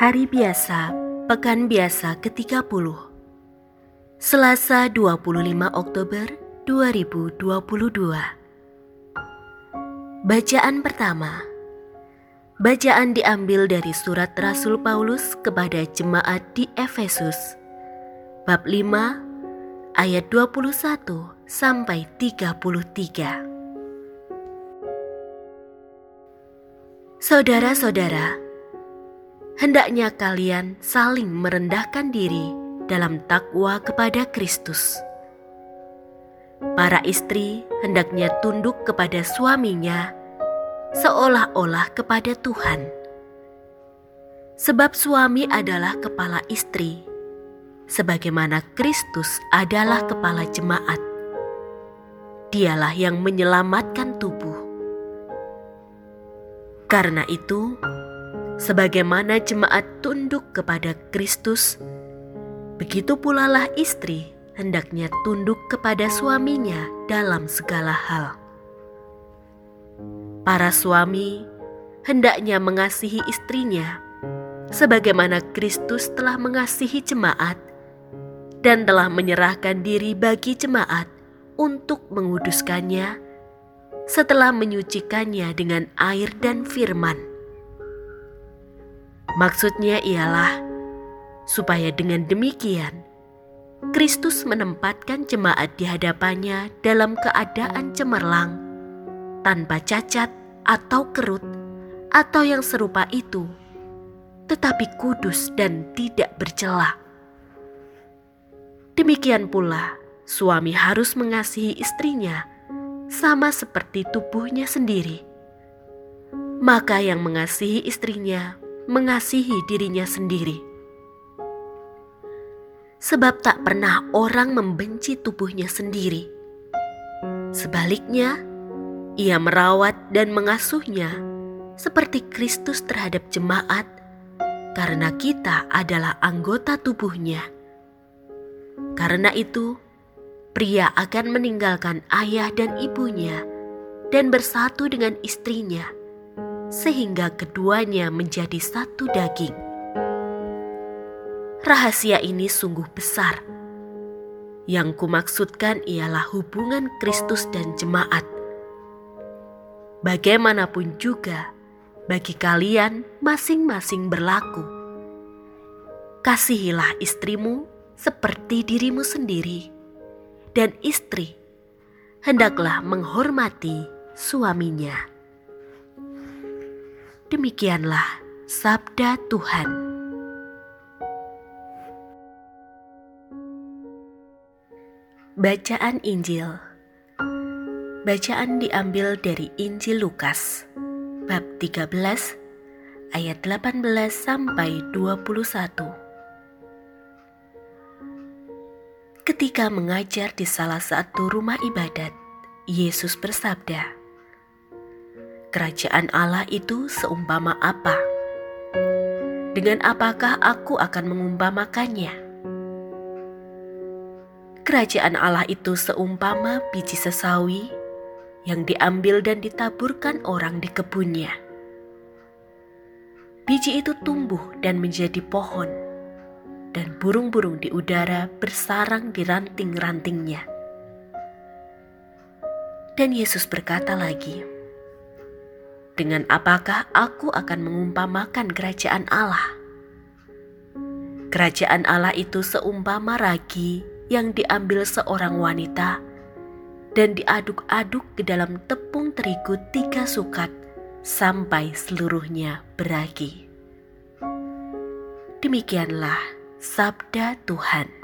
Hari biasa, pekan biasa ke-30. Selasa 25 Oktober 2022. Bacaan pertama. Bacaan diambil dari surat Rasul Paulus kepada jemaat di Efesus. Bab 5 ayat 21 sampai 33. Saudara-saudara, hendaknya kalian saling merendahkan diri dalam takwa kepada Kristus. Para istri hendaknya tunduk kepada suaminya seolah-olah kepada Tuhan. Sebab suami adalah kepala istri, sebagaimana Kristus adalah kepala jemaat. Dialah yang menyelamatkan tubuh. Karena itu, sebagaimana jemaat tunduk kepada Kristus, begitu pula lah istri hendaknya tunduk kepada suaminya dalam segala hal. Para suami hendaknya mengasihi istrinya, sebagaimana Kristus telah mengasihi jemaat dan telah menyerahkan diri bagi jemaat untuk menguduskannya setelah menyucikannya dengan air dan firman. Maksudnya ialah supaya dengan demikian Kristus menempatkan jemaat di hadapannya dalam keadaan cemerlang, tanpa cacat atau kerut, atau yang serupa itu, tetapi kudus dan tidak bercela. Demikian pula, suami harus mengasihi istrinya sama seperti tubuhnya sendiri. Maka yang mengasihi istrinya mengasihi dirinya sendiri. Sebab tak pernah orang membenci tubuhnya sendiri. Sebaliknya, ia merawat dan mengasuhnya seperti Kristus terhadap jemaat karena kita adalah anggota tubuhnya. Karena itu, pria akan meninggalkan ayah dan ibunya dan bersatu dengan istrinya, sehingga keduanya menjadi satu daging. Rahasia ini sungguh besar. Yang kumaksudkan ialah hubungan Kristus dan jemaat. Bagaimanapun juga, bagi kalian masing-masing berlaku. Kasihilah istrimu seperti dirimu sendiri dan istri hendaklah menghormati suaminya. Demikianlah sabda Tuhan. Bacaan Injil Bacaan diambil dari Injil Lukas bab 13 ayat 18 sampai 21. Ketika mengajar di salah satu rumah ibadat, Yesus bersabda, "Kerajaan Allah itu seumpama apa? Dengan apakah aku akan mengumpamakannya?" Kerajaan Allah itu seumpama biji sesawi yang diambil dan ditaburkan orang di kebunnya. Biji itu tumbuh dan menjadi pohon dan burung-burung di udara bersarang di ranting-rantingnya. Dan Yesus berkata lagi, "Dengan apakah aku akan mengumpamakan kerajaan Allah? Kerajaan Allah itu seumpama ragi yang diambil seorang wanita dan diaduk-aduk ke dalam tepung terigu tiga sukat sampai seluruhnya beragi." Demikianlah sabda Tuhan.